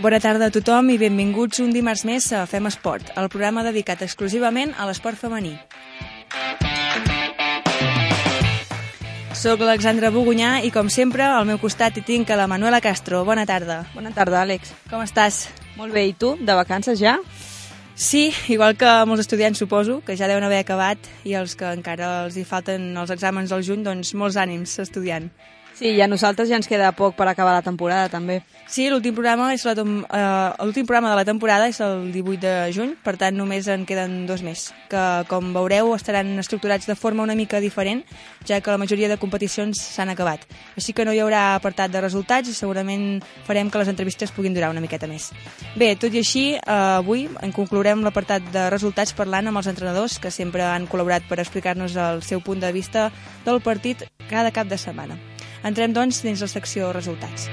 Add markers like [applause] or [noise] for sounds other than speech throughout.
Bona tarda a tothom i benvinguts un dimarts més a Fem Esport, el programa dedicat exclusivament a l'esport femení. Soc l'Alexandra Bogunyà i, com sempre, al meu costat hi tinc a la Manuela Castro. Bona tarda. Bona tarda, Àlex. Com estàs? Molt bé, i tu? De vacances ja? Sí, igual que molts estudiants suposo, que ja deuen haver acabat, i els que encara els hi falten els exàmens del juny, doncs molts ànims estudiant. Sí, i a nosaltres ja ens queda poc per acabar la temporada, també. Sí, l'últim programa, és la, uh, l'últim programa de la temporada és el 18 de juny, per tant només en queden dos més, que com veureu estaran estructurats de forma una mica diferent, ja que la majoria de competicions s'han acabat. Així que no hi haurà apartat de resultats i segurament farem que les entrevistes puguin durar una miqueta més. Bé, tot i així, uh, avui en conclourem l'apartat de resultats parlant amb els entrenadors que sempre han col·laborat per explicar-nos el seu punt de vista del partit cada cap de setmana. Entrem, doncs, dins la secció resultats.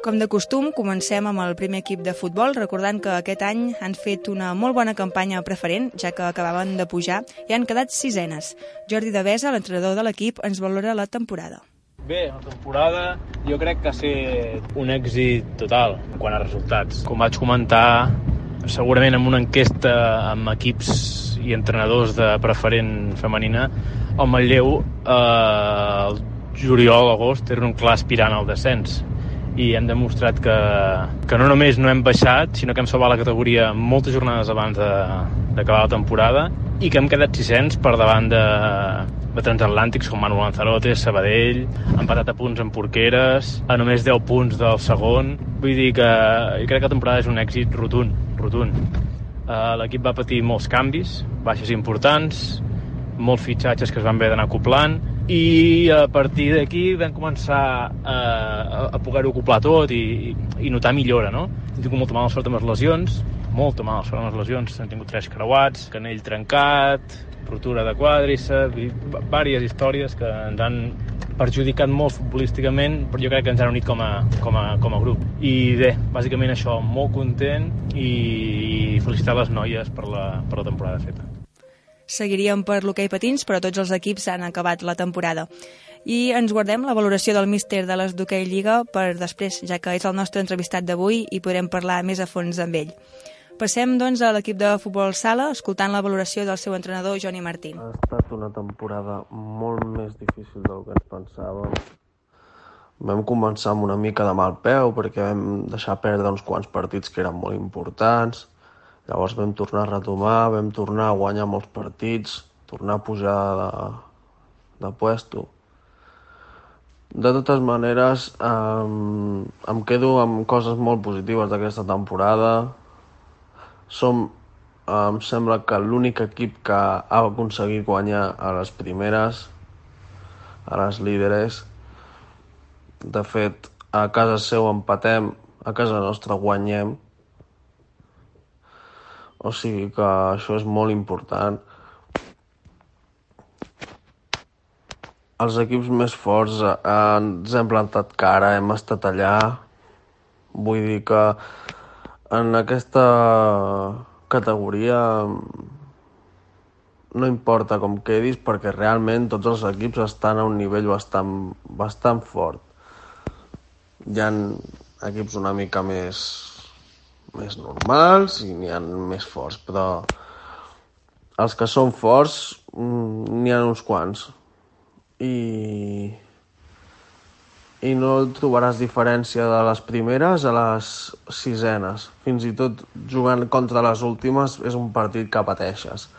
Com de costum, comencem amb el primer equip de futbol, recordant que aquest any han fet una molt bona campanya preferent, ja que acabaven de pujar i han quedat sisenes. Jordi Devesa, l'entrenador de l'equip, ens valora la temporada. Bé, la temporada jo crec que ha estat un èxit total en quant a resultats. Com vaig comentar, segurament amb una enquesta amb equips i entrenadors de preferent femenina, el Manlleu eh, el juliol, agost, era un clar aspirant al descens i hem demostrat que, que no només no hem baixat, sinó que hem salvat la categoria moltes jornades abans d'acabar la temporada i que hem quedat 600 per davant de, de transatlàntics com Manuel Lanzarote, Sabadell, empatat a punts en Porqueres, a només 10 punts del segon. Vull dir que jo crec que la temporada és un èxit rotund, rotund. Uh, L'equip va patir molts canvis, baixes importants, molts fitxatges que es van haver d'anar acoplant i a partir d'aquí vam començar a, a poder-ho acoplar tot i, i notar millora, no? Hem tingut molta mala sort amb les lesions, molta mala sort amb les lesions, hem tingut tres creuats, canell trencat, rotura de quàdriceps, i diverses històries que ens han perjudicat molt futbolísticament, però jo crec que ens han unit com a, com a, com a grup. I bé, bàsicament això, molt content i felicitar les noies per la, per la temporada feta. Seguiríem per l'hoquei patins, però tots els equips han acabat la temporada. I ens guardem la valoració del míster de les d'hoquei Lliga per després, ja que és el nostre entrevistat d'avui i podrem parlar més a fons amb ell. Passem, doncs, a l'equip de futbol sala, escoltant la valoració del seu entrenador, Joni Martín. Ha estat una temporada molt més difícil del que ens pensàvem. Vam començar amb una mica de mal peu perquè vam deixar perdre uns quants partits que eren molt importants. Llavors vam tornar a retomar, vam tornar a guanyar molts partits, tornar a pujar de, de puesto. De totes maneres, eh, em quedo amb coses molt positives d'aquesta temporada som, em sembla que l'únic equip que ha aconseguit guanyar a les primeres, a les líderes. De fet, a casa seu empatem, a casa nostra guanyem. O sigui que això és molt important. Els equips més forts eh, ens hem plantat cara, hem estat allà. Vull dir que en aquesta categoria no importa com quedis perquè realment tots els equips estan a un nivell bastant, bastant fort. Hi ha equips una mica més, més normals i n'hi ha més forts, però els que són forts mm, n'hi ha uns quants. I i no trobaràs diferència de les primeres a les sisenes. Fins i tot jugant contra les últimes és un partit que pateixes.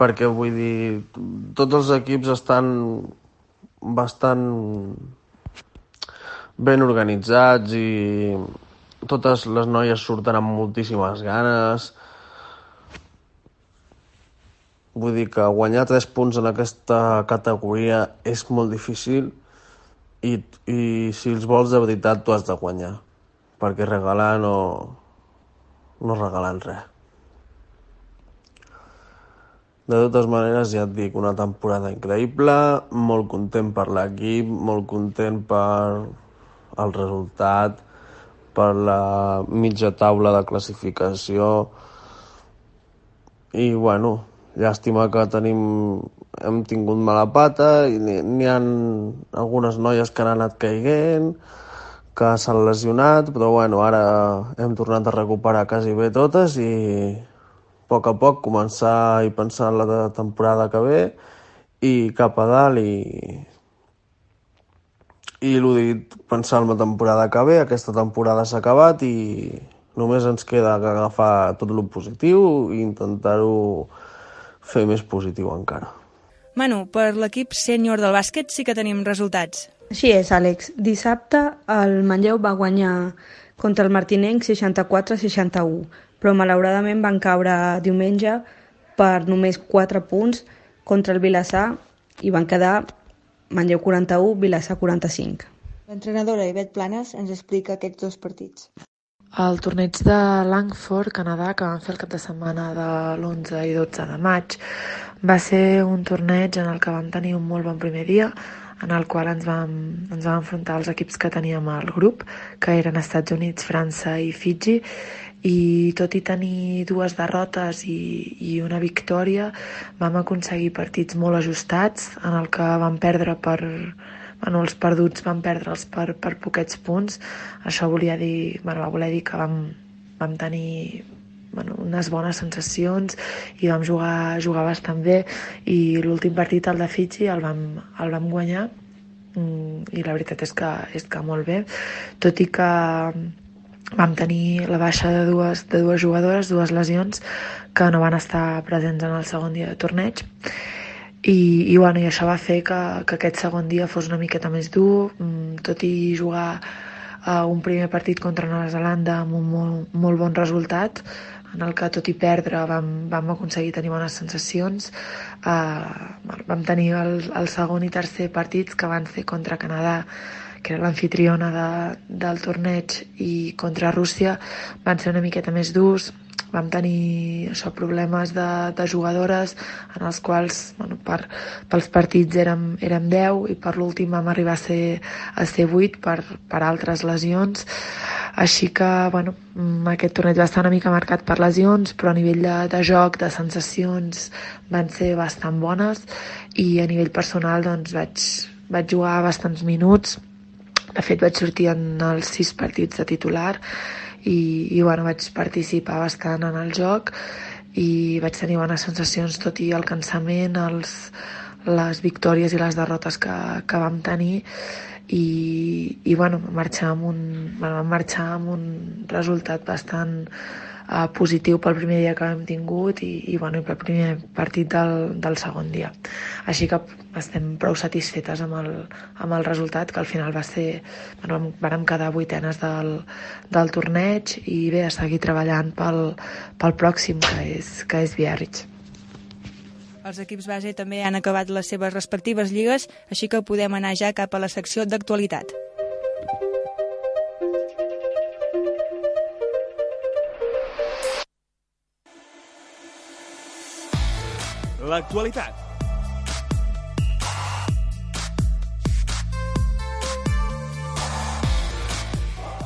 Perquè vull dir, tots els equips estan bastant ben organitzats i totes les noies surten amb moltíssimes ganes. Vull dir que guanyar 3 punts en aquesta categoria és molt difícil i, i si els vols de veritat tu has de guanyar. Perquè regalar no, no regalen res. De totes maneres, ja et dic, una temporada increïble, molt content per l'equip, molt content per el resultat, per la mitja taula de classificació. I, bueno, llàstima que tenim, hem tingut mala pata i n'hi ha algunes noies que han anat caiguent, que s'han lesionat, però bueno, ara hem tornat a recuperar quasi bé totes i a poc a poc començar i pensar en la temporada que ve i cap a dalt i, i el dit, pensar en la temporada que ve, aquesta temporada s'ha acabat i només ens queda que agafar tot el positiu i intentar-ho fer més positiu encara. Manu, per l'equip sènior del bàsquet sí que tenim resultats. Així és, Àlex. Dissabte el Manlleu va guanyar contra el Martinenc 64-61, però malauradament van caure diumenge per només 4 punts contra el Vilassar i van quedar Manlleu 41, Vilassar 45. L'entrenadora Ivet Planes ens explica aquests dos partits. El torneig de Langford, Canadà, que van fer el cap de setmana de l'11 i 12 de maig, va ser un torneig en el que vam tenir un molt bon primer dia, en el qual ens vam, ens vam enfrontar als equips que teníem al grup, que eren Estats Units, França i Fiji, i tot i tenir dues derrotes i, i una victòria vam aconseguir partits molt ajustats en el que vam perdre per bueno, els perduts van perdre'ls per, per poquets punts. Això volia dir, bueno, va voler dir que vam, vam tenir bueno, unes bones sensacions i vam jugar, jugar bastant bé. I l'últim partit, el de Fiji, el vam, el vam guanyar. Mm, i la veritat és que, és que molt bé. Tot i que vam tenir la baixa de dues, de dues jugadores, dues lesions, que no van estar presents en el segon dia de torneig. I, i, bueno, i això va fer que, que aquest segon dia fos una miqueta més dur, mm, tot i jugar uh, un primer partit contra Nova Zelanda amb un molt, molt bon resultat, en el que tot i perdre vam, vam aconseguir tenir bones sensacions. Uh, vam tenir el, el segon i tercer partits que van ser contra Canadà que era l'anfitriona de, del torneig, i contra Rússia van ser una miqueta més durs. Vam tenir això, problemes de, de jugadores en els quals bueno, per, pels partits érem, érem 10 i per l'últim vam arribar a ser, a ser 8 per, per altres lesions. Així que bueno, mm, aquest torneig va estar una mica marcat per lesions, però a nivell de, de joc, de sensacions, van ser bastant bones. I a nivell personal doncs, vaig, vaig jugar bastants minuts. De fet, vaig sortir en els sis partits de titular i, i bueno, vaig participar bastant en el joc i vaig tenir bones sensacions, tot i el cansament, els, les victòries i les derrotes que, que vam tenir. I, i bueno, marxar amb un, vam marxar amb un resultat bastant eh, positiu pel primer dia que hem tingut i, i, bueno, i pel primer partit del, del segon dia. Així que estem prou satisfetes amb el, amb el resultat, que al final va ser... Bueno, vam quedar vuitenes del, del torneig i bé, a seguir treballant pel, pel pròxim, que és, que és Biarritz. Els equips base també han acabat les seves respectives lligues, així que podem anar ja cap a la secció d'actualitat. L'actualitat.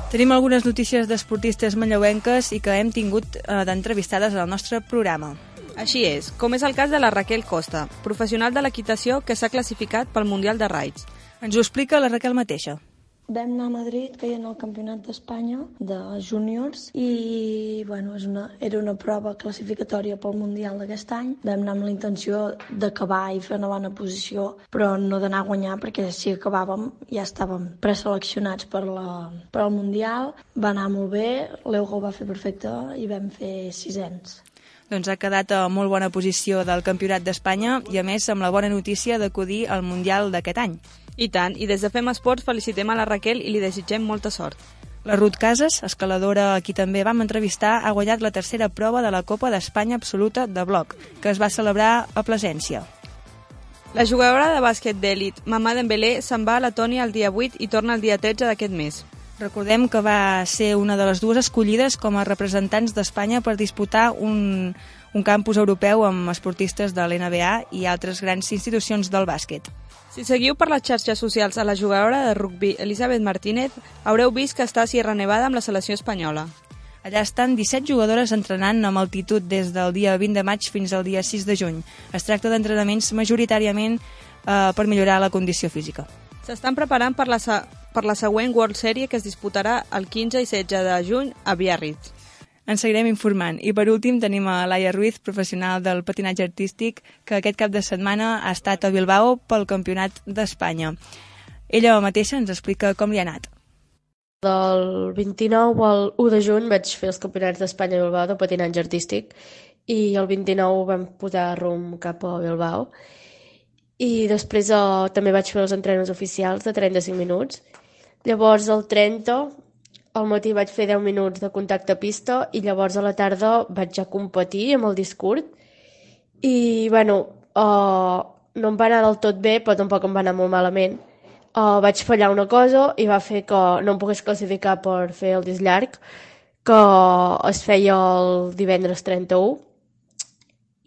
Tenim algunes notícies d'esportistes manlleuenques i que hem tingut eh, d'entrevistades al nostre programa. Així és, com és el cas de la Raquel Costa, professional de l'equitació que s'ha classificat pel Mundial de Raids. Ens ho explica la Raquel mateixa. Vam anar a Madrid, que hi ha el Campionat d'Espanya de júniors i bueno, és una, era una prova classificatòria pel Mundial d'aquest any. Vam anar amb la intenció d'acabar i fer una bona posició, però no d'anar a guanyar perquè si acabàvem ja estàvem preseleccionats per, la, per al Mundial. Va anar molt bé, l'Eugo va fer perfecte i vam fer sisens doncs ha quedat a molt bona posició del Campionat d'Espanya i, a més, amb la bona notícia d'acudir al Mundial d'aquest any. I tant, i des de Fem Esports felicitem a la Raquel i li desitgem molta sort. La Ruth Casas, escaladora a qui també vam entrevistar, ha guanyat la tercera prova de la Copa d'Espanya Absoluta de bloc, que es va celebrar a Plasència. La jugadora de bàsquet d'èlit, Mamà Dembélé, se'n va a Letònia el dia 8 i torna el dia 13 d'aquest mes. Recordem que va ser una de les dues escollides com a representants d'Espanya per disputar un, un campus europeu amb esportistes de l'NBA i altres grans institucions del bàsquet. Si seguiu per les xarxes socials a la jugadora de rugby Elisabeth Martínez, haureu vist que està a Sierra Nevada amb la selecció espanyola. Allà estan 17 jugadores entrenant amb altitud des del dia 20 de maig fins al dia 6 de juny. Es tracta d'entrenaments majoritàriament eh, per millorar la condició física. S'estan preparant per la, per la següent World Series que es disputarà el 15 i 16 de juny a Biarritz. Ens seguirem informant. I per últim tenim a Laia Ruiz, professional del patinatge artístic, que aquest cap de setmana ha estat a Bilbao pel Campionat d'Espanya. Ella mateixa ens explica com li ha anat. Del 29 al 1 de juny vaig fer els campionats d'Espanya a Bilbao de patinatge artístic i el 29 vam posar rum cap a Bilbao i després eh, també vaig fer els entrenos oficials de 35 minuts. Llavors el 30 al matí vaig fer 10 minuts de contacte pista i llavors a la tarda vaig ja competir amb el discurs i, bueno, uh, no em va anar del tot bé, però tampoc em va anar molt malament. Uh, vaig fallar una cosa i va fer que no em pogués classificar per fer el disc llarg, que es feia el divendres 31.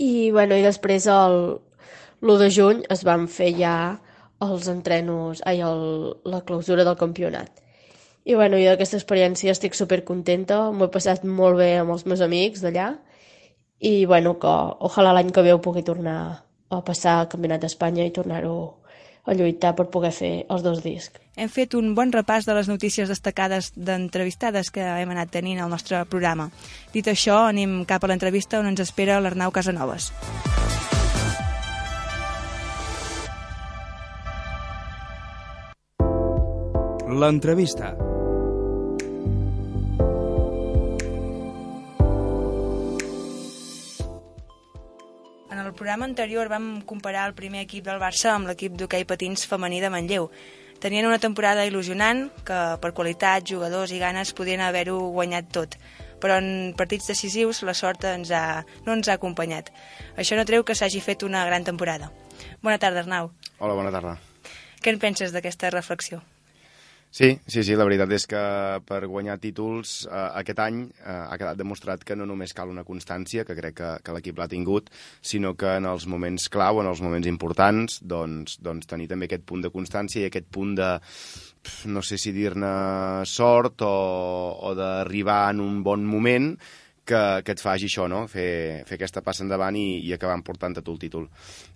I, bueno, i després el, l'1 de juny es van fer ja els entrenos, ai, el, la clausura del campionat. I bueno, jo d'aquesta experiència estic super contenta, m'ho he passat molt bé amb els meus amics d'allà i bueno, que ojalà l'any que ve ho pugui tornar a passar al Campionat d'Espanya i tornar-ho a lluitar per poder fer els dos discs. Hem fet un bon repàs de les notícies destacades d'entrevistades que hem anat tenint al nostre programa. Dit això, anem cap a l'entrevista on ens espera l'Arnau Casanovas. L'entrevista. Programa anterior vam comparar el primer equip del Barça amb l'equip d'hoquei patins femení de Manlleu. Tenien una temporada il·lusionant que per qualitat, jugadors i ganes podien haver-ho guanyat tot, però en partits decisius la sort ens ha, no ens ha acompanyat. Això no treu que s'hagi fet una gran temporada. Bona tarda, Arnau. Hola, bona tarda. Què en penses d'aquesta reflexió? Sí, sí, sí, la veritat és que per guanyar títols eh, aquest any eh, ha quedat demostrat que no només cal una constància, que crec que, que l'equip l'ha tingut, sinó que en els moments clau, en els moments importants, doncs, doncs tenir també aquest punt de constància i aquest punt de, no sé si dir-ne sort o, o d'arribar en un bon moment, que, que et faci això, no? fer, fer aquesta passa endavant i, i acabar portant a tu el títol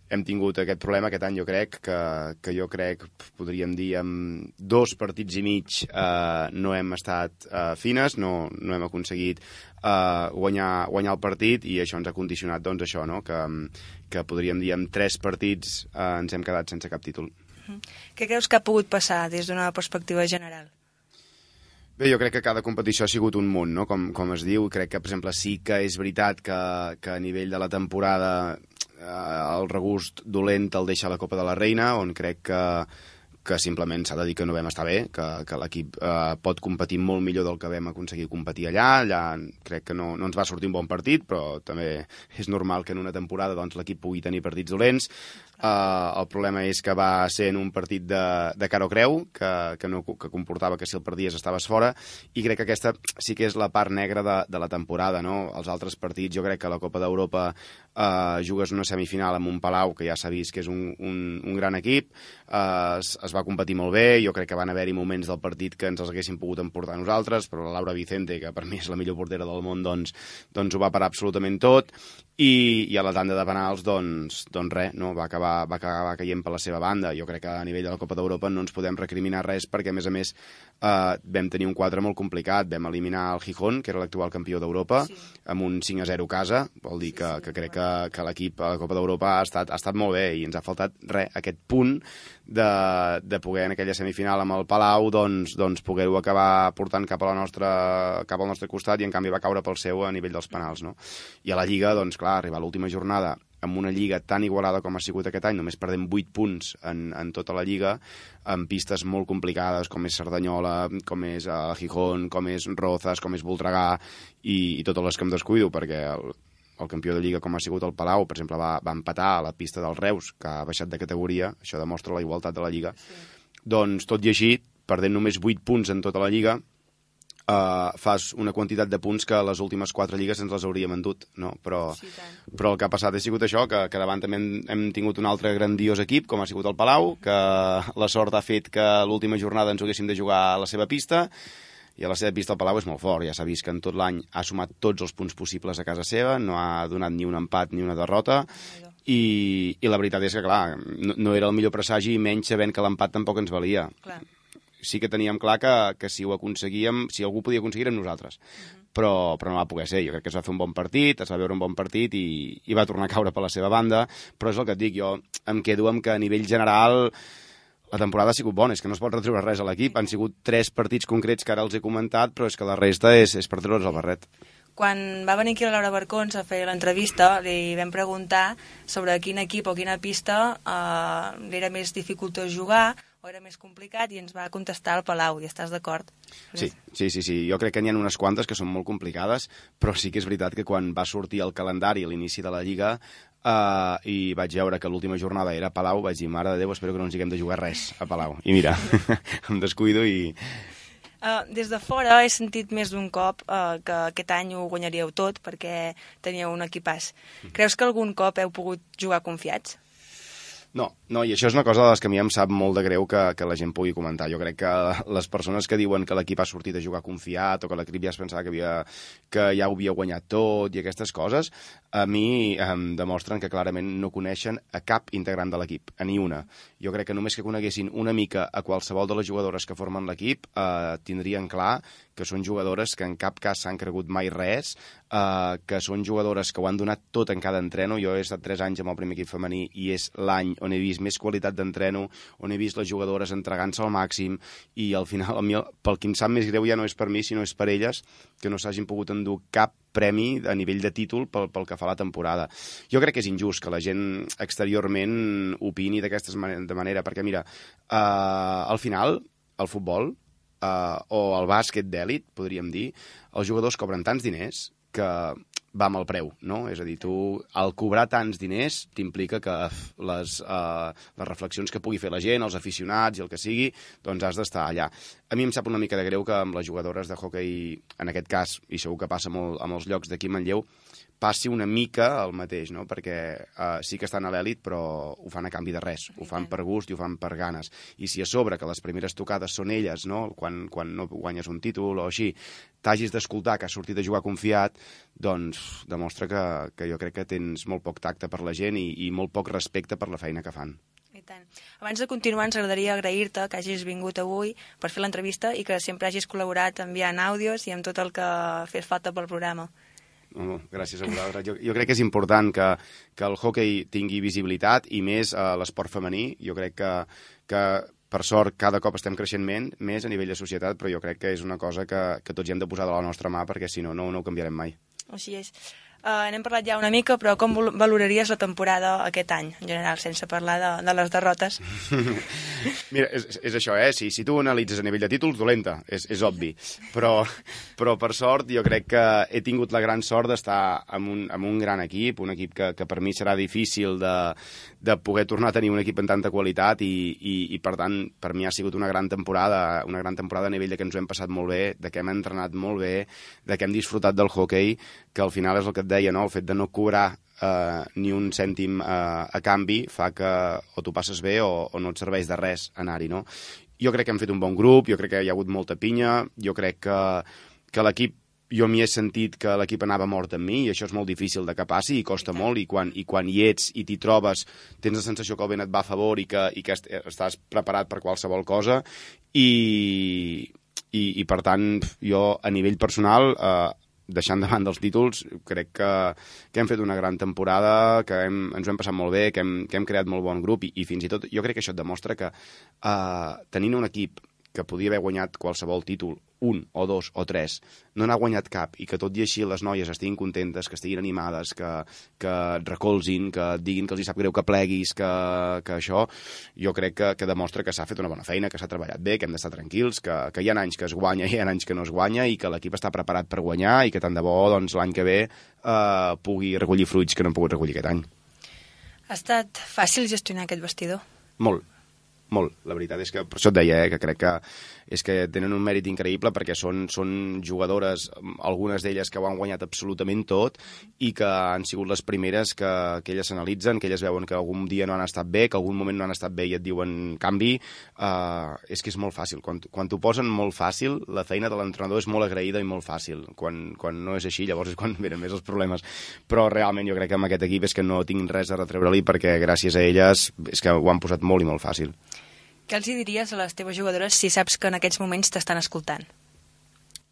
hem tingut aquest problema aquest any, jo crec, que, que jo crec, podríem dir, amb dos partits i mig eh, no hem estat eh, fines, no, no hem aconseguit eh, guanyar, guanyar el partit i això ens ha condicionat, doncs, això, no? que, que podríem dir, amb tres partits eh, ens hem quedat sense cap títol. Què creus que ha pogut passar des d'una perspectiva general? Bé, jo crec que cada competició ha sigut un munt, no? com, com es diu. Crec que, per exemple, sí que és veritat que, que a nivell de la temporada eh, el regust dolent el deixa la Copa de la Reina, on crec que, que simplement s'ha de dir que no vam estar bé, que, que l'equip eh, pot competir molt millor del que vam aconseguir competir allà. Allà crec que no, no ens va sortir un bon partit, però també és normal que en una temporada doncs, l'equip pugui tenir partits dolents. Uh, el problema és que va ser en un partit de, de cara o creu, que, que, no, que comportava que si el perdies estaves fora, i crec que aquesta sí que és la part negra de, de la temporada. No? Els altres partits, jo crec que la Copa d'Europa uh, jugues una semifinal amb un Palau, que ja s'ha vist que és un, un, un gran equip, uh, es, es va competir molt bé, jo crec que van haver-hi moments del partit que ens els haguéssim pogut emportar nosaltres, però la Laura Vicente, que per mi és la millor portera del món, doncs, doncs ho va parar absolutament tot, i, i a la tanda de penals, doncs, doncs res, no? va, acabar, va acabar caient per la seva banda. Jo crec que a nivell de la Copa d'Europa no ens podem recriminar res perquè, a més a més, eh, vam tenir un quadre molt complicat. Vam eliminar el Gijón, que era l'actual campió d'Europa, sí. amb un 5 a 0 casa. Vol dir que, que crec que, que l'equip a la Copa d'Europa ha, estat, ha estat molt bé i ens ha faltat res, aquest punt de, de poder en aquella semifinal amb el Palau doncs, doncs poder-ho acabar portant cap, a la nostra, cap al nostre costat i en canvi va caure pel seu a nivell dels penals. No? I a la Lliga, doncs clar, arribar a l'última jornada amb una lliga tan igualada com ha sigut aquest any, només perdem 8 punts en, en tota la lliga, amb pistes molt complicades com és Cerdanyola, com és uh, Gijón, com és Rozas, com és Voltregà i, i totes les que em descuido, perquè el, el campió de Lliga com ha sigut el Palau, per exemple, va, va empatar a la pista del Reus, que ha baixat de categoria, això demostra la igualtat de la Lliga. Sí. Doncs, tot i així, perdent només 8 punts en tota la Lliga, uh, fas una quantitat de punts que les últimes quatre lligues ens les hauríem endut, no? Però, sí, però el que ha passat ha sigut això, que, que davant també hem, hem tingut un altre grandiós equip, com ha sigut el Palau, que la sort ha fet que l'última jornada ens haguéssim de jugar a la seva pista, i a la seva pista el Palau és molt fort, ja s'ha vist que en tot l'any ha sumat tots els punts possibles a casa seva, no ha donat ni un empat ni una derrota, i, i la veritat és que, clar, no, no era el millor presagi menys sabent que l'empat tampoc ens valia. Clar sí que teníem clar que, que si ho aconseguíem, si algú podia aconseguir érem nosaltres. Uh -huh. però, però no va poder ser. Jo crec que es va fer un bon partit, es va veure un bon partit i, i va tornar a caure per la seva banda, però és el que et dic, jo em quedo amb que a nivell general la temporada ha sigut bona, és que no es pot retreure res a l'equip. Han sigut tres partits concrets que ara els he comentat, però és que la resta és, és per treure's el barret. Quan va venir aquí la Laura Barcons a fer l'entrevista, li vam preguntar sobre quin equip o quina pista eh, li era més dificultós jugar o era més complicat i ens va contestar el Palau, i estàs d'acord? Sí, sí, sí, sí, jo crec que n'hi ha unes quantes que són molt complicades, però sí que és veritat que quan va sortir el calendari a l'inici de la Lliga uh, i vaig veure que l'última jornada era a Palau, vaig dir, mare de Déu, espero que no ens haguem de jugar res a Palau. I mira, [laughs] em descuido i... Uh, des de fora he sentit més d'un cop uh, que aquest any ho guanyaríeu tot perquè teníeu un equipàs. Creus que algun cop heu pogut jugar confiats? No, no, i això és una cosa de les que a mi em sap molt de greu que, que la gent pugui comentar. Jo crec que les persones que diuen que l'equip ha sortit a jugar confiat o que l'equip ja es pensava que, havia, que ja ho havia guanyat tot i aquestes coses, a mi em demostren que clarament no coneixen a cap integrant de l'equip, a ni una. Jo crec que només que coneguessin una mica a qualsevol de les jugadores que formen l'equip eh, tindrien clar que són jugadores que en cap cas s'han cregut mai res, eh, que són jugadores que ho han donat tot en cada entreno. Jo he estat 3 anys amb el primer equip femení i és l'any on he vist més qualitat d'entreno, on he vist les jugadores entregant-se al màxim i al final, mi, pel que em sap més greu ja no és per mi, sinó és per elles, que no s'hagin pogut endur cap premi a nivell de títol pel, pel que fa a la temporada. Jo crec que és injust que la gent exteriorment opini d'aquesta manera, perquè mira, eh, al final, el futbol, eh, o el bàsquet d'èlit, podríem dir, els jugadors cobren tants diners que va amb el preu, no? És a dir, tu, al cobrar tants diners, t'implica que les, uh, les reflexions que pugui fer la gent, els aficionats i el que sigui, doncs has d'estar allà. A mi em sap una mica de greu que amb les jugadores de hockey, en aquest cas, i segur que passa molt a molts llocs d'aquí a Manlleu, passi una mica el mateix, no? perquè uh, sí que estan a l'èlit però ho fan a canvi de res, ho fan per gust i ho fan per ganes. I si a sobre que les primeres tocades són elles, no? quan, quan no guanyes un títol o així, t'hagis d'escoltar que has sortit a jugar confiat, doncs demostra que, que jo crec que tens molt poc tacte per la gent i, i molt poc respecte per la feina que fan. I tant. Abans de continuar, ens agradaria agrair-te que hagis vingut avui per fer l'entrevista i que sempre hagis col·laborat enviant àudios i amb tot el que fes falta pel programa. No, gràcies a vosaltres. Jo, jo crec que és important que, que el hockey tingui visibilitat i més a l'esport femení. Jo crec que, que per sort, cada cop estem creixent men, més a nivell de societat, però jo crec que és una cosa que, que tots hi hem de posar de la nostra mà perquè si no, no, no ho canviarem mai. Així és. Uh, n'hem parlat ja una mica, però com valoraries la temporada aquest any, en general, sense parlar de, de les derrotes? [laughs] Mira, és, és això, eh? Si, si tu analitzes a nivell de títols, dolenta, és, és obvi. Però, però, per sort, jo crec que he tingut la gran sort d'estar amb, un, amb un gran equip, un equip que, que per mi serà difícil de, de poder tornar a tenir un equip en tanta qualitat i, i, i, per tant, per mi ha sigut una gran temporada, una gran temporada a nivell de que ens ho hem passat molt bé, de que hem entrenat molt bé, de que hem disfrutat del hockey, que al final és el que et deia, no? el fet de no cobrar eh, ni un cèntim eh, a canvi fa que o tu passes bé o, o no et serveix de res anar-hi. No? Jo crec que hem fet un bon grup, jo crec que hi ha hagut molta pinya, jo crec que, que l'equip jo m'hi he sentit que l'equip anava mort amb mi i això és molt difícil de que passi i costa molt i quan, i quan hi ets i t'hi trobes tens la sensació que el vent et va a favor i que, i que estàs preparat per qualsevol cosa i, i, i per tant jo a nivell personal eh, deixant de banda els títols, crec que, que hem fet una gran temporada, que hem, ens ho hem passat molt bé, que hem, que hem creat molt bon grup i, i fins i tot jo crec que això et demostra que uh, tenint un equip que podia haver guanyat qualsevol títol, un o dos o tres, no n'ha guanyat cap i que tot i així les noies estiguin contentes, que estiguin animades, que, que et recolzin, que et diguin que els hi sap greu que pleguis, que, que això, jo crec que, que demostra que s'ha fet una bona feina, que s'ha treballat bé, que hem d'estar tranquils, que, que hi ha anys que es guanya i hi ha anys que no es guanya i que l'equip està preparat per guanyar i que tant de bo doncs, l'any que ve eh, pugui recollir fruits que no hem pogut recollir aquest any. Ha estat fàcil gestionar aquest vestidor? Molt, molt. La veritat és que, per això et deia, eh, que crec que és que tenen un mèrit increïble perquè són, són jugadores, algunes d'elles que ho han guanyat absolutament tot i que han sigut les primeres que, que elles s'analitzen, que elles veuen que algun dia no han estat bé, que algun moment no han estat bé i et diuen canvi, uh, és que és molt fàcil. Quan, quan t'ho posen molt fàcil, la feina de l'entrenador és molt agraïda i molt fàcil. Quan, quan no és així, llavors és quan [laughs] venen més els problemes. Però realment jo crec que amb aquest equip és que no tinc res a retreure-li perquè gràcies a elles és que ho han posat molt i molt fàcil. Què els diries a les teves jugadores si saps que en aquests moments t'estan escoltant?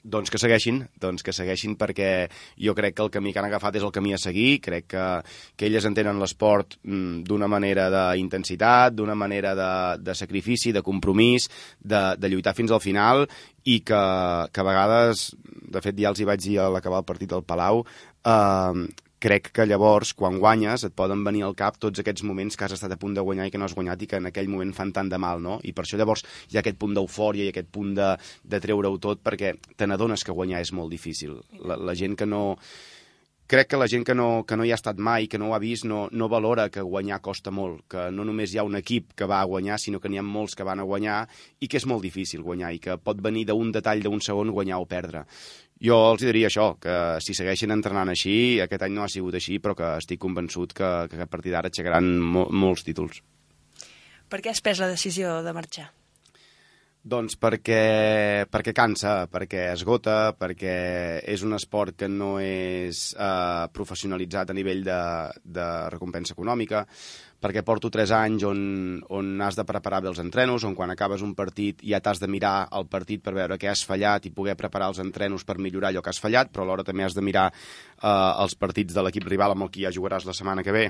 Doncs que segueixin, doncs que segueixin perquè jo crec que el camí que han agafat és el camí a seguir, crec que, que elles entenen l'esport mm, d'una manera d'intensitat, d'una manera de, de sacrifici, de compromís, de, de lluitar fins al final i que, que a vegades, de fet ja els hi vaig dir a l'acabar el partit al Palau, eh, crec que llavors, quan guanyes, et poden venir al cap tots aquests moments que has estat a punt de guanyar i que no has guanyat i que en aquell moment fan tant de mal, no? I per això llavors hi ha aquest punt d'eufòria i aquest punt de, de treure-ho tot perquè te n'adones que guanyar és molt difícil. La, la gent que no crec que la gent que no, que no hi ha estat mai, que no ho ha vist, no, no valora que guanyar costa molt, que no només hi ha un equip que va a guanyar, sinó que n'hi ha molts que van a guanyar i que és molt difícil guanyar i que pot venir d'un detall d'un segon guanyar o perdre. Jo els diria això, que si segueixen entrenant així, aquest any no ha sigut així, però que estic convençut que, que a partir d'ara aixecaran mo molts títols. Per què has pres la decisió de marxar? Doncs perquè, perquè cansa, perquè esgota, perquè és un esport que no és eh, professionalitzat a nivell de, de recompensa econòmica, perquè porto 3 anys on, on has de preparar bé els entrenos, on quan acabes un partit ja t'has de mirar el partit per veure què has fallat i poder preparar els entrenos per millorar allò que has fallat, però alhora també has de mirar eh, els partits de l'equip rival amb el que ja jugaràs la setmana que ve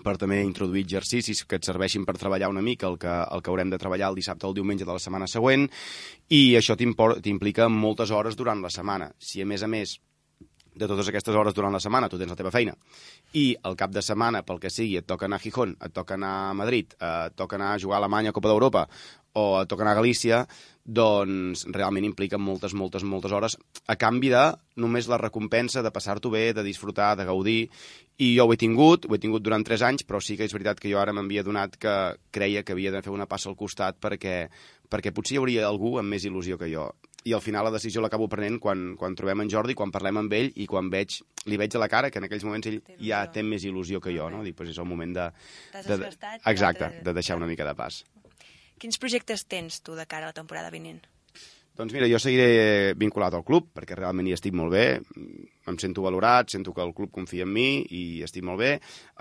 per també introduir exercicis que et serveixin per treballar una mica el que, el que haurem de treballar el dissabte o el diumenge de la setmana següent i això t'implica moltes hores durant la setmana. Si a més a més de totes aquestes hores durant la setmana, tu tens la teva feina, i el cap de setmana, pel que sigui, et toca anar a Gijón, et toca anar a Madrid, eh, et toca anar a jugar a Alemanya a Copa d'Europa, o et toca anar a Galícia, doncs realment implica moltes, moltes, moltes hores, a canvi de només la recompensa de passar-t'ho bé, de disfrutar, de gaudir, i jo ho he tingut, ho he tingut durant 3 anys, però sí que és veritat que jo ara m'havia donat que creia que havia de fer una passa al costat perquè, perquè potser hi hauria algú amb més il·lusió que jo. I al final la decisió l'acabo prenent quan, quan trobem en Jordi, quan parlem amb ell i quan veig, li veig a la cara que en aquells moments ell ja té més il·lusió que jo, no? Dic, pues és el moment de... de, de exacte, de deixar una mica de pas. Quins projectes tens tu de cara a la temporada vinent? Doncs mira, jo seguiré vinculat al club, perquè realment hi estic molt bé, em sento valorat, sento que el club confia en mi i estic molt bé.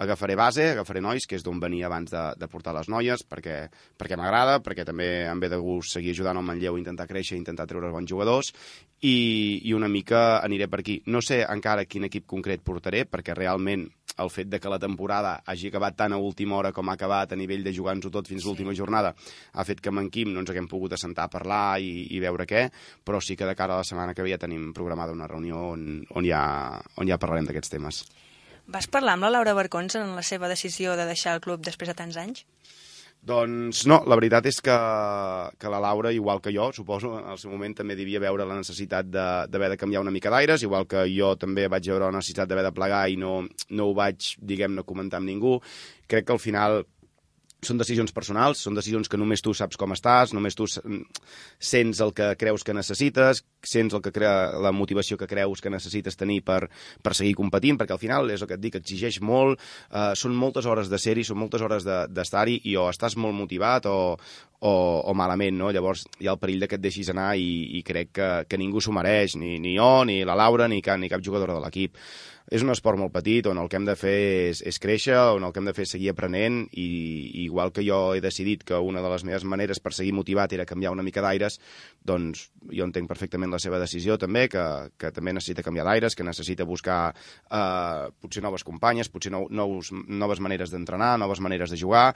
Agafaré base, agafaré nois, que és d'on venia abans de, de portar les noies, perquè, perquè m'agrada, perquè també em ve de gust seguir ajudant el Manlleu intentar créixer, intentar treure bons jugadors, i, i una mica aniré per aquí. No sé encara quin equip concret portaré, perquè realment el fet de que la temporada hagi acabat tan a última hora com ha acabat a nivell de jugar-nos-ho tot fins sí. l'última jornada ha fet que amb en Quim no ens haguem pogut assentar a parlar i, i veure què, però sí que de cara a la setmana que ve ja tenim programada una reunió on, on, ja, on ja parlarem d'aquests temes. Vas parlar amb la Laura Barcons en la seva decisió de deixar el club després de tants anys? Doncs no, la veritat és que, que la Laura, igual que jo, suposo, al seu moment també devia veure la necessitat d'haver de, de canviar una mica d'aires, igual que jo també vaig veure la necessitat d'haver de plegar i no, no ho vaig, diguem-ne, comentar amb ningú. Crec que al final són decisions personals, són decisions que només tu saps com estàs, només tu sents el que creus que necessites, sents el que crea, la motivació que creus que necessites tenir per, per seguir competint, perquè al final és el que et dic, exigeix molt, eh, són moltes hores de ser-hi, són moltes hores d'estar-hi, de, i o estàs molt motivat o, o, o malament, no? Llavors hi ha el perill que et deixis anar i, i crec que, que ningú s'ho mereix, ni, ni jo, ni la Laura, ni cap, ni cap jugadora de l'equip és un esport molt petit on el que hem de fer és, és créixer, on el que hem de fer és seguir aprenent i, igual que jo he decidit que una de les meves maneres per seguir motivat era canviar una mica d'aires, doncs jo entenc perfectament la seva decisió també, que, que també necessita canviar d'aires, que necessita buscar eh, potser noves companyes, potser nou, nous, noves maneres d'entrenar, noves maneres de jugar,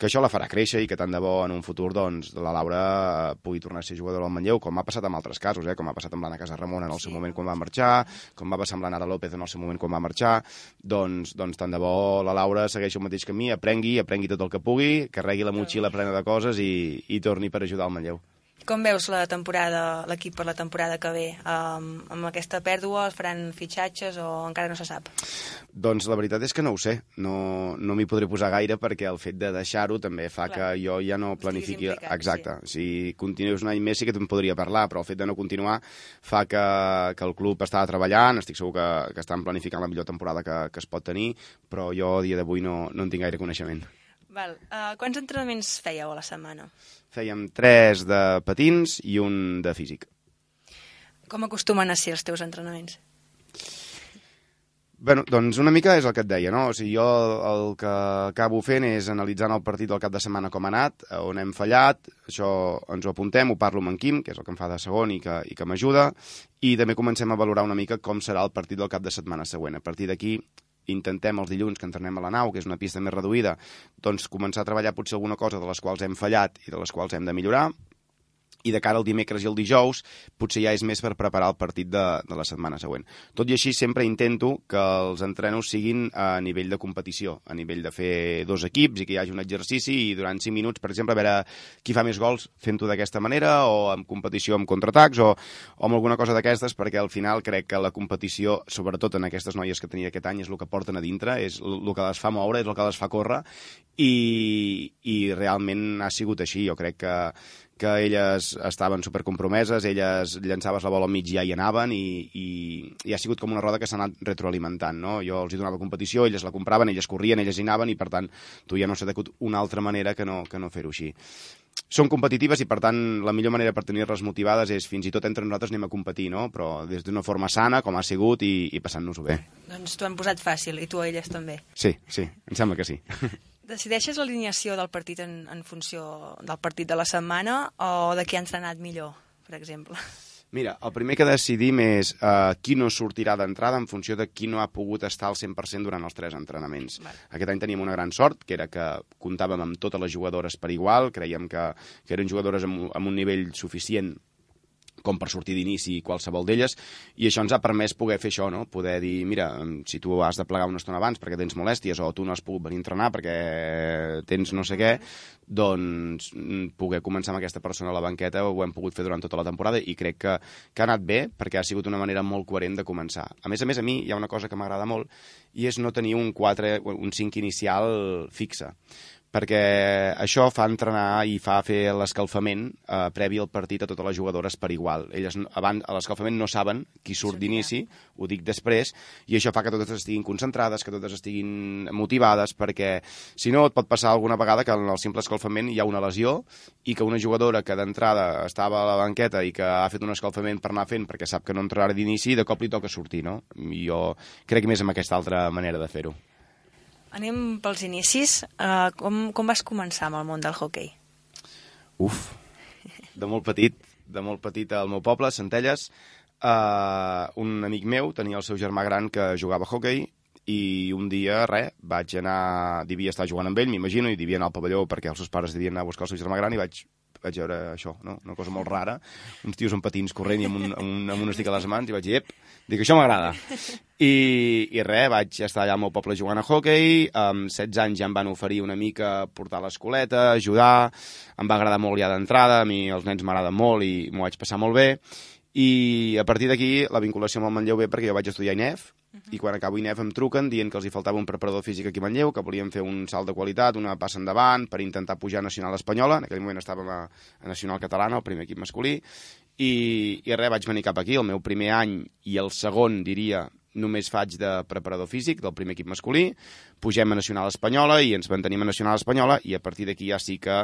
que això la farà créixer i que tant de bo en un futur doncs, la Laura eh, pugui tornar a ser jugadora del Manlleu, com ha passat amb altres casos, eh, com ha passat amb l'Anna Casarramon en el seu moment quan va marxar, com va passar amb l'Anara López en el seu moment quan va marxar, doncs, doncs tant de bo la Laura segueixi el mateix camí, aprengui, aprengui tot el que pugui, carregui la motxilla plena de coses i, i torni per ajudar el Manlleu. Com veus la temporada, l'equip per la temporada que ve? Um, amb aquesta pèrdua es faran fitxatges o encara no se sap? Doncs la veritat és que no ho sé. No, no m'hi podré posar gaire perquè el fet de deixar-ho també fa Clar. que jo ja no planifiqui... Exacte. Sí. Si continues un any més sí que te'n podria parlar, però el fet de no continuar fa que, que el club està treballant, estic segur que, que estan planificant la millor temporada que, que es pot tenir, però jo a dia d'avui no, no en tinc gaire coneixement. Val. Uh, quants entrenaments fèieu a la setmana? Fèiem tres de patins i un de físic. Com acostumen a ser els teus entrenaments? Bueno, doncs una mica és el que et deia, no? O sigui, jo el que acabo fent és analitzant el partit del cap de setmana com ha anat, on hem fallat, això ens ho apuntem, ho parlo amb en Quim, que és el que em fa de segon i que, i que m'ajuda, i també comencem a valorar una mica com serà el partit del cap de setmana següent. A partir d'aquí intentem els dilluns que entrenem a la nau, que és una pista més reduïda, doncs començar a treballar potser alguna cosa de les quals hem fallat i de les quals hem de millorar, i de cara al dimecres i el dijous potser ja és més per preparar el partit de, de la setmana següent. Tot i així sempre intento que els entrenos siguin a nivell de competició, a nivell de fer dos equips i que hi hagi un exercici i durant 5 minuts, per exemple, a veure qui fa més gols fent-ho d'aquesta manera o en competició amb contraatacs o, o amb alguna cosa d'aquestes perquè al final crec que la competició, sobretot en aquestes noies que tenia aquest any, és el que porten a dintre, és el que les fa moure, és el que les fa córrer i, i realment ha sigut així. Jo crec que, que elles estaven supercompromeses, elles llançaves la bola al mig i ja hi anaven i, i, i ha sigut com una roda que s'ha anat retroalimentant, no? Jo els hi donava competició, elles la compraven, elles corrien, elles hi anaven i per tant tu ja no s'ha decut una altra manera que no, que no fer-ho així. Són competitives i per tant la millor manera per tenir-les motivades és fins i tot entre nosaltres anem a competir, no? Però des d'una forma sana, com ha sigut, i, i passant-nos-ho bé. Doncs t'ho han posat fàcil, i tu a elles també. Sí, sí, em sembla que sí. [laughs] Decideixes l'alineació del partit en, en funció del partit de la setmana o de qui ha entrenat millor, per exemple? Mira, el primer que decidim és uh, qui no sortirà d'entrada en funció de qui no ha pogut estar al 100% durant els tres entrenaments. Vale. Aquest any teníem una gran sort, que era que comptàvem amb totes les jugadores per igual, creiem que, que eren jugadores amb, amb un nivell suficient com per sortir d'inici qualsevol d'elles, i això ens ha permès poder fer això, no? poder dir, mira, si tu has de plegar una estona abans perquè tens molèsties o tu no has pogut venir a entrenar perquè tens no sé què, doncs mm, poder començar amb aquesta persona a la banqueta ho hem pogut fer durant tota la temporada i crec que, que ha anat bé perquè ha sigut una manera molt coherent de començar. A més a més, a mi hi ha una cosa que m'agrada molt i és no tenir un 4, un 5 inicial fixe perquè això fa entrenar i fa fer l'escalfament eh, previ al partit a totes les jugadores per igual. Elles abans, a l'escalfament no saben qui surt d'inici, ho dic després, i això fa que totes estiguin concentrades, que totes estiguin motivades, perquè si no et pot passar alguna vegada que en el simple escalfament hi ha una lesió i que una jugadora que d'entrada estava a la banqueta i que ha fet un escalfament per anar fent perquè sap que no entrarà d'inici, de cop li toca sortir, no? Jo crec més en aquesta altra manera de fer-ho. Anem pels inicis. Uh, com, com vas començar amb el món del hockey? Uf, de molt petit, de molt petit al meu poble, Centelles, uh, un amic meu tenia el seu germà gran que jugava a hockey i un dia, res, vaig anar, devia estar jugant amb ell, m'imagino, i devia anar al pavelló perquè els seus pares devien anar a buscar el seu germà gran i vaig vaig veure això, no? una cosa molt rara, uns tios amb patins corrent i amb un, amb un, amb un estic a les mans, i vaig dir, ep, dic, això m'agrada. I, I res, vaig estar allà al meu poble jugant a hockey, amb 16 anys ja em van oferir una mica portar l'escoleta, ajudar, em va agradar molt ja d'entrada, a mi els nens m'agraden molt i m'ho vaig passar molt bé, i a partir d'aquí la vinculació amb el Manlleu ve perquè jo vaig estudiar INEF, Uh -huh. I quan acabo INEF em truquen dient que els hi faltava un preparador físic aquí a Manlleu, que volien fer un salt de qualitat, una passa endavant, per intentar pujar a Nacional Espanyola. En aquell moment estàvem a, a Nacional Catalana, el primer equip masculí. I, I res, vaig venir cap aquí, el meu primer any i el segon, diria, només faig de preparador físic del primer equip masculí, pugem a Nacional Espanyola i ens mantenim a Nacional Espanyola i a partir d'aquí ja sí que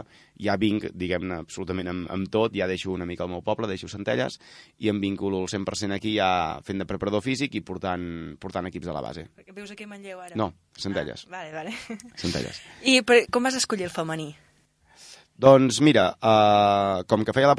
ja vinc, diguem-ne, absolutament amb, amb tot, ja deixo una mica el meu poble, deixo Centelles i em vinculo al 100% aquí ja fent de preparador físic i portant, portant equips a la base. Perquè vius aquí a Manlleu ara? No, Centelles. Ah, vale, vale. Centelles. I per, com vas escollir el femení? Doncs mira, uh, com que feia la,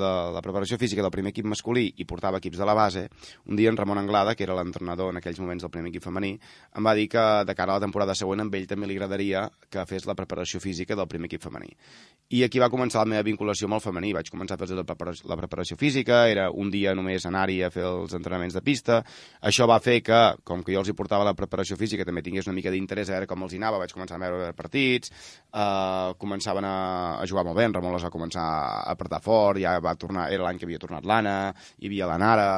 la, la preparació física del primer equip masculí i portava equips de la base, un dia en Ramon Anglada, que era l'entrenador en aquells moments del primer equip femení, em va dir que de cara a la temporada següent amb ell també li agradaria que fes la preparació física del primer equip femení. I aquí va començar la meva vinculació amb el femení. Vaig començar a fer la preparació, la preparació física, era un dia només anar-hi a fer els entrenaments de pista. Això va fer que, com que jo els hi portava la preparació física, també tingués una mica d'interès a veure com els hi anava, vaig començar a veure partits, uh, començaven a a jugar molt bé, en Ramon les va començar a apretar fort, ja va tornar, era l'any que havia tornat l'Anna, hi havia la Nara,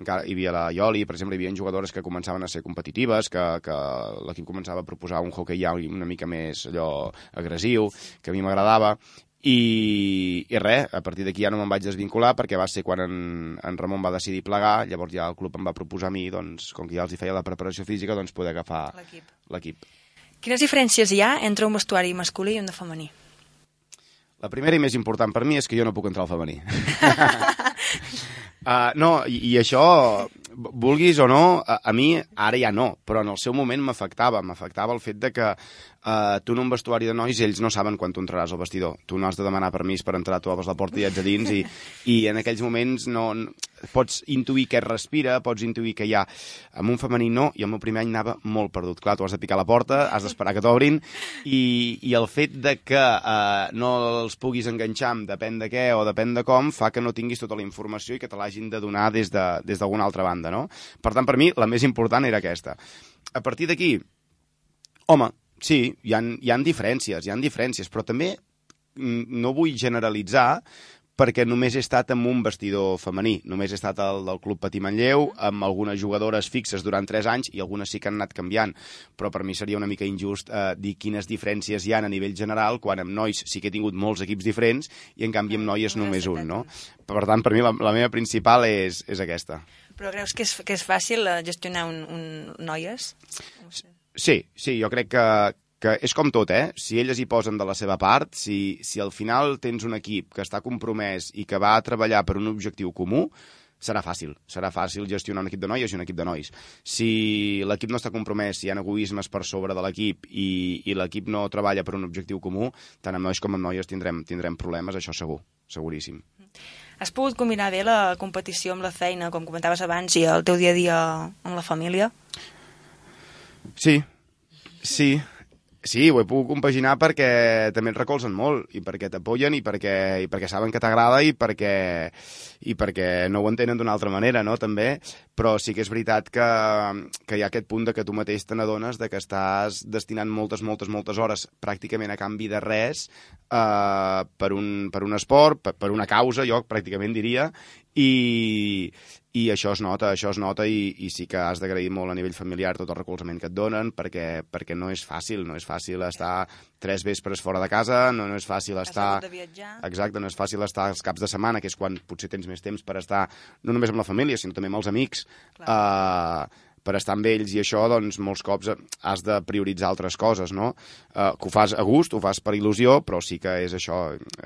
encara hi havia la Ioli, per exemple, hi havia jugadores que començaven a ser competitives, que, que l'equip començava a proposar un hockey ja una mica més allò agressiu, que a mi m'agradava, i, i res, a partir d'aquí ja no me'n vaig desvincular perquè va ser quan en, en Ramon va decidir plegar, llavors ja el club em va proposar a mi, doncs, com que ja els hi feia la preparació física, doncs poder agafar l'equip. Quines diferències hi ha entre un vestuari masculí i un de femení? La primera i més important per mi és que jo no puc entrar al femení. uh, [laughs] [laughs] no, i, i això, vulguis o no, a, a mi ara ja no, però en el seu moment m'afectava. M'afectava el fet de que uh, tu en un vestuari de nois ells no saben quan tu entraràs al vestidor. Tu no has de demanar permís per entrar, tu obres la porta i ets a dins i, i en aquells moments no, no, pots intuir què es respira, pots intuir que hi ha... Amb un femení no, i el meu primer any anava molt perdut. Clar, tu has de picar la porta, has d'esperar que t'obrin i, i el fet de que uh, no els puguis enganxar amb depèn de què o depèn de com fa que no tinguis tota la informació i que te l'hagin de donar des d'alguna de, des altra banda, no? Per tant, per mi, la més important era aquesta. A partir d'aquí, home, Sí, hi han, hi han diferències, hi han diferències, però també no vull generalitzar perquè només he estat amb un vestidor femení. Només he estat al del Club Patí Manlleu, amb algunes jugadores fixes durant 3 anys i algunes sí que han anat canviant. Però per mi seria una mica injust eh, dir quines diferències hi ha a nivell general quan amb nois sí que he tingut molts equips diferents i en canvi amb noies només un, no? Per tant, per mi la, la meva principal és, és aquesta. Però creus que és, que és fàcil eh, gestionar un, un noies? Sí, sí, jo crec que, que és com tot, eh? Si elles hi posen de la seva part, si, si al final tens un equip que està compromès i que va a treballar per un objectiu comú, serà fàcil. Serà fàcil gestionar un equip de noies i un equip de nois. Si l'equip no està compromès, si hi ha egoismes per sobre de l'equip i, i l'equip no treballa per un objectiu comú, tant amb nois com amb noies tindrem, tindrem problemes, això segur, seguríssim. Has pogut combinar bé la competició amb la feina, com comentaves abans, i el teu dia a dia amb la família? Sí, sí, Sí, ho he pogut compaginar perquè també et recolzen molt i perquè t'apoyen i, perquè, i perquè saben que t'agrada i perquè, i perquè no ho entenen d'una altra manera, no?, també. Però sí que és veritat que, que hi ha aquest punt de que tu mateix te n'adones de que estàs destinant moltes, moltes, moltes hores pràcticament a canvi de res eh, per, un, per un esport, per, per una causa, jo pràcticament diria, i, i això es nota, això es nota i, i sí que has d'agrair molt a nivell familiar tot el recolzament que et donen perquè, perquè no és fàcil, no és fàcil estar tres vespres fora de casa, no, no és fàcil estar... Exacte, no és fàcil estar els caps de setmana, que és quan potser tens més temps per estar no només amb la família, sinó també amb els amics. Clar. Uh, per estar amb ells i això, doncs, molts cops has de prioritzar altres coses, no? Uh, que ho fas a gust, ho fas per il·lusió, però sí que és això,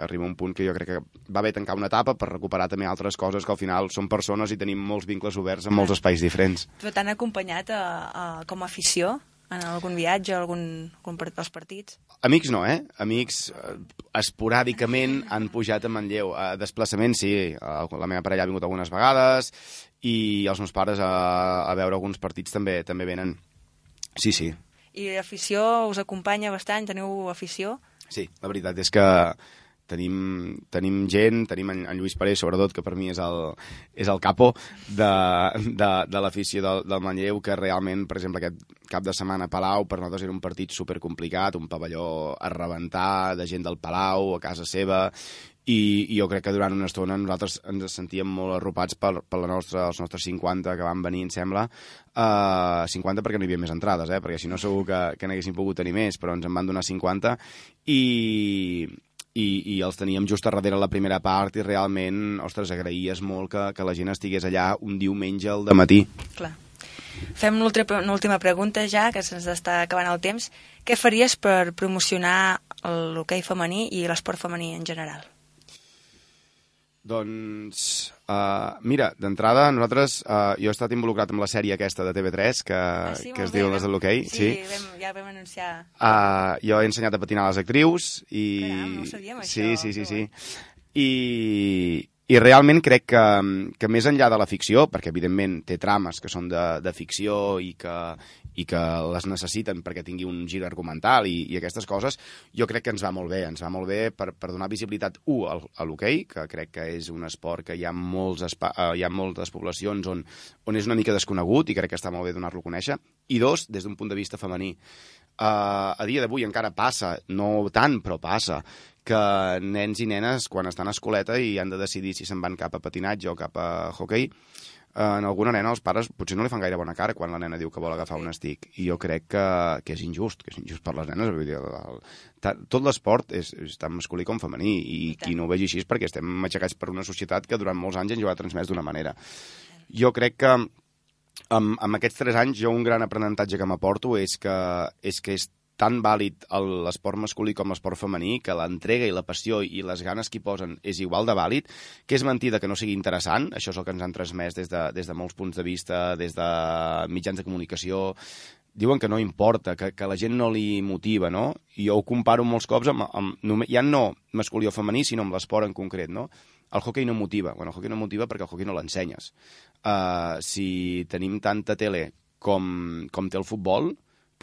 arriba un punt que jo crec que va bé tancar una etapa per recuperar també altres coses que al final són persones i tenim molts vincles oberts en molts espais diferents. Tu t'han acompanyat a, a, com a afició en algun viatge, algun, algun part, als partits? Amics no, eh? Amics eh, esporàdicament han pujat a Manlleu. A desplaçament, sí. La meva parella ha vingut algunes vegades i els meus pares a, a veure alguns partits també també venen. Sí, sí. I l'afició us acompanya bastant? Teniu afició? Sí, la veritat és que tenim, tenim gent, tenim en, en Lluís Parés, sobretot, que per mi és el, és el capo de, de, de l'afició del, del Manlleu, que realment, per exemple, aquest cap de setmana a Palau, per nosaltres era un partit super complicat, un pavelló a rebentar, de gent del Palau, a casa seva, i, i jo crec que durant una estona nosaltres ens sentíem molt arropats per, per la nostra, els nostres 50 que van venir, em sembla, uh, 50 perquè no hi havia més entrades, eh? perquè si no segur que, que n'haguéssim pogut tenir més, però ens en van donar 50 i, i, i els teníem just a darrere la primera part i realment, ostres, agraïes molt que, que la gent estigués allà un diumenge al matí. Clar. Fem una última pregunta ja, que se'ns està acabant el temps. Què faries per promocionar l'hoquei femení i l'esport femení en general? Doncs, uh, mira, d'entrada, nosaltres, uh, jo he estat involucrat amb la sèrie aquesta de TV3, que, ah, sí, que es diu Les de l'Hockey. Sí, sí. Vam, ja vam anunciar. Uh, jo he ensenyat a patinar a les actrius i... Caram, no sabíem, sí, això. Sí, sí, sí, sí. I, i realment crec que, que més enllà de la ficció, perquè evidentment té trames que són de, de ficció i que, i que les necessiten perquè tingui un gir argumental i, i aquestes coses, jo crec que ens va molt bé. Ens va molt bé per, per donar visibilitat, al, a l'hoquei, que crec que és un esport que hi ha, molts espa, eh, hi ha moltes poblacions on, on és una mica desconegut i crec que està molt bé donar-lo a conèixer, i dos, des d'un punt de vista femení. Uh, a dia d'avui encara passa, no tant, però passa, que nens i nenes, quan estan a escoleta i han de decidir si se'n van cap a patinatge o cap a hockey, en alguna nena els pares potser no li fan gaire bona cara quan la nena diu que vol agafar un estic. I jo crec que, que és injust que és injust per les nenes vull dir, el, el, tot l'esport és, és tant masculí com femení i, I qui no ho vegi així és perquè estem matxacats per una societat que durant molts anys ens ho ha transmès d'una manera. Jo crec que amb, amb aquests tres anys jo un gran aprenentatge que m'aporto és que, és que és tan vàlid l'esport masculí com l'esport femení, que l'entrega i la passió i les ganes que hi posen és igual de vàlid, que és mentida que no sigui interessant, això és el que ens han transmès des de, des de molts punts de vista, des de mitjans de comunicació, diuen que no importa, que, que la gent no li motiva, no? I jo ho comparo molts cops amb, amb ja no masculí o femení, sinó amb l'esport en concret, no? El hockey no motiva. Bueno, el hockey no motiva perquè el hockey no l'ensenyes. Uh, si tenim tanta tele com, com té el futbol,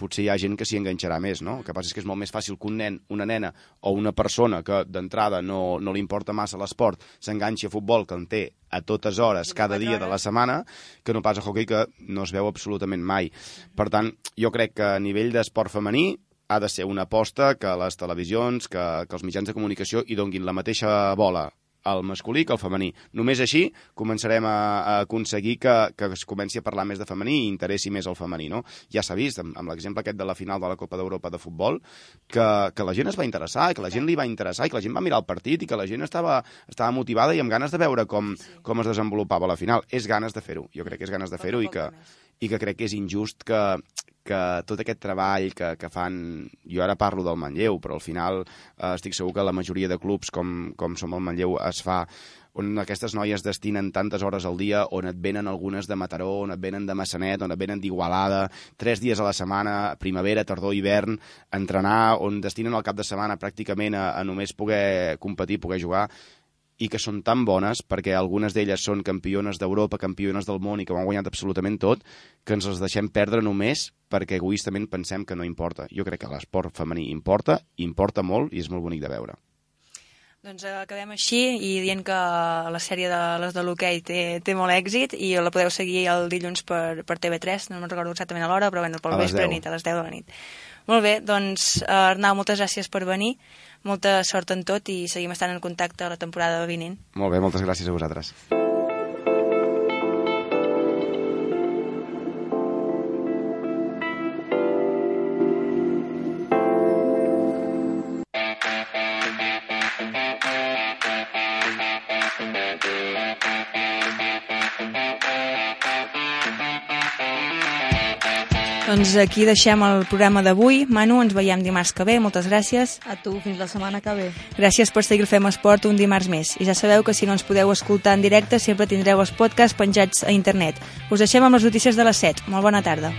potser hi ha gent que s'hi enganxarà més, no? El que passa és que és molt més fàcil que un nen, una nena o una persona que d'entrada no, no li importa massa l'esport s'enganxi a futbol que en té a totes hores, cada dia de la setmana, que no pas a hockey que no es veu absolutament mai. Per tant, jo crec que a nivell d'esport femení ha de ser una aposta que les televisions, que, que els mitjans de comunicació hi donguin la mateixa bola el masculí que el femení. Només així començarem a, a aconseguir que, que es comenci a parlar més de femení i interessi més el femení, no? Ja s'ha vist, amb, amb l'exemple aquest de la final de la Copa d'Europa de futbol, que, que la gent es va interessar, i que la gent li va interessar, i que la gent va mirar el partit, i que la gent estava, estava motivada i amb ganes de veure com, com es desenvolupava la final. És ganes de fer-ho, jo crec que és ganes de fer-ho i que, i que crec que és injust que, que tot aquest treball que, que fan, jo ara parlo del Manlleu, però al final eh, estic segur que la majoria de clubs com, com som el Manlleu es fa on aquestes noies destinen tantes hores al dia, on et venen algunes de Mataró, on et venen de Massanet, on et venen d'Igualada, tres dies a la setmana, primavera, tardor, hivern, entrenar, on destinen el cap de setmana pràcticament a, a només poder competir, poder jugar i que són tan bones, perquè algunes d'elles són campiones d'Europa, campiones del món i que ho han guanyat absolutament tot, que ens les deixem perdre només perquè egoistament pensem que no importa. Jo crec que l'esport femení importa, importa molt i és molt bonic de veure. Doncs eh, acabem així i dient que la sèrie de les de l'hoquei té, té molt èxit i la podeu seguir el dilluns per, per TV3, no me'n recordo exactament a l'hora, però bueno, pel vespre nit, a les 10 de la nit. Molt bé, doncs Arnau, moltes gràcies per venir molta sort en tot i seguim estant en contacte a la temporada vinent. Molt bé, moltes gràcies a vosaltres. Doncs aquí deixem el programa d'avui. Manu, ens veiem dimarts que ve. Moltes gràcies. A tu, fins la setmana que ve. Gràcies per seguir el Fem Esport un dimarts més. I ja sabeu que si no ens podeu escoltar en directe sempre tindreu els podcasts penjats a internet. Us deixem amb les notícies de les 7. Molt bona tarda.